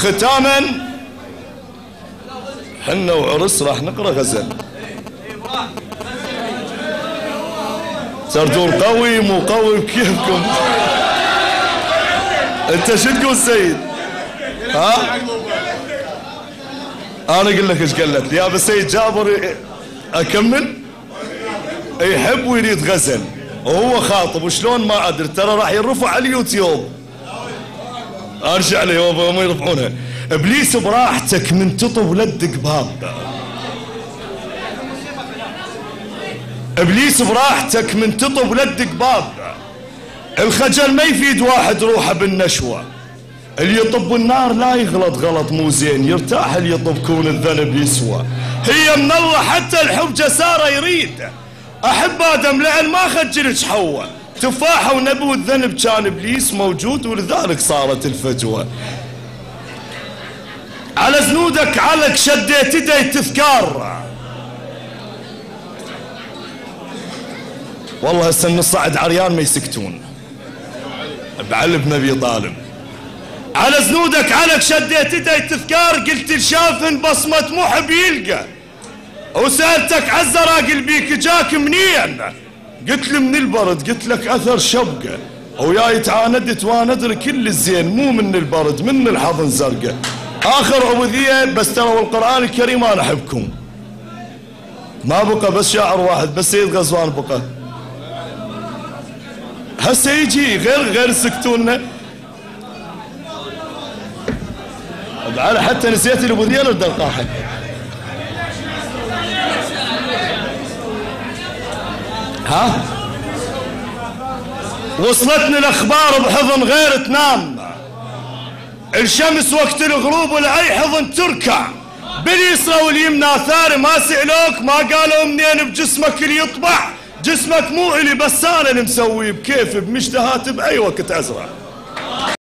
ختاما. حنا وعرس راح نقرأ غزل. صرتون قوي مو قوي بكيفكم انت شو تقول سيد؟ ها؟ أنا أقول لك إيش قالت يا سيد جابر اكمل. يحب ويريد غزل. وهو خاطب. وشلون ما ادري ترى راح يرفع على اليوتيوب. أرجع لي يابا ما يرفعونها. إبليس براحتك من تطب لدق باب إبليس براحتك من تطب لدق باب الخجل ما يفيد واحد روحه بالنشوة. اللي يطب النار لا يغلط غلط مو زين يرتاح اللي يطب كون الذنب يسوى. هي من الله حتى الحب جساره يريد. أحب آدم لأن ما خجلك حواء. تفاحه ونبي والذنب كان إبليس موجود ولذلك صارت الفجوه على زنودك علق شديت يدي تذكار. والله هسه نصعد عريان ما يسكتون. بعلي بن ابي طالب على زنودك علق شديت يدي تذكار قلت الشافن بصمة محب يلقى وسألتك عالزراقل بيك جاك منين؟ قلت لي من البرد قلت لك أثر شبقه وياي وأنا ادري كل الزين مو من البرد من الحضن زرقة. آخر عبودية بس ترى القران الكريم أنا أحبكم. ما بقى بس شاعر واحد بس سيد غزوان بقى. هسه يجي غير غير سكتونا على حتى نسيت الابوذيه ولا ها؟ وصلتني الأخبار بحضن غير تنام. الشمس وقت الغروب ولأي حضن تركع باليسرى واليمنى ثاري ما سألوك ما قالوا منين بجسمك اللي يطبع. جسمك مو إلي بس أنا اللي مسويه بكيفي بمشتهات بأي وقت أزرع.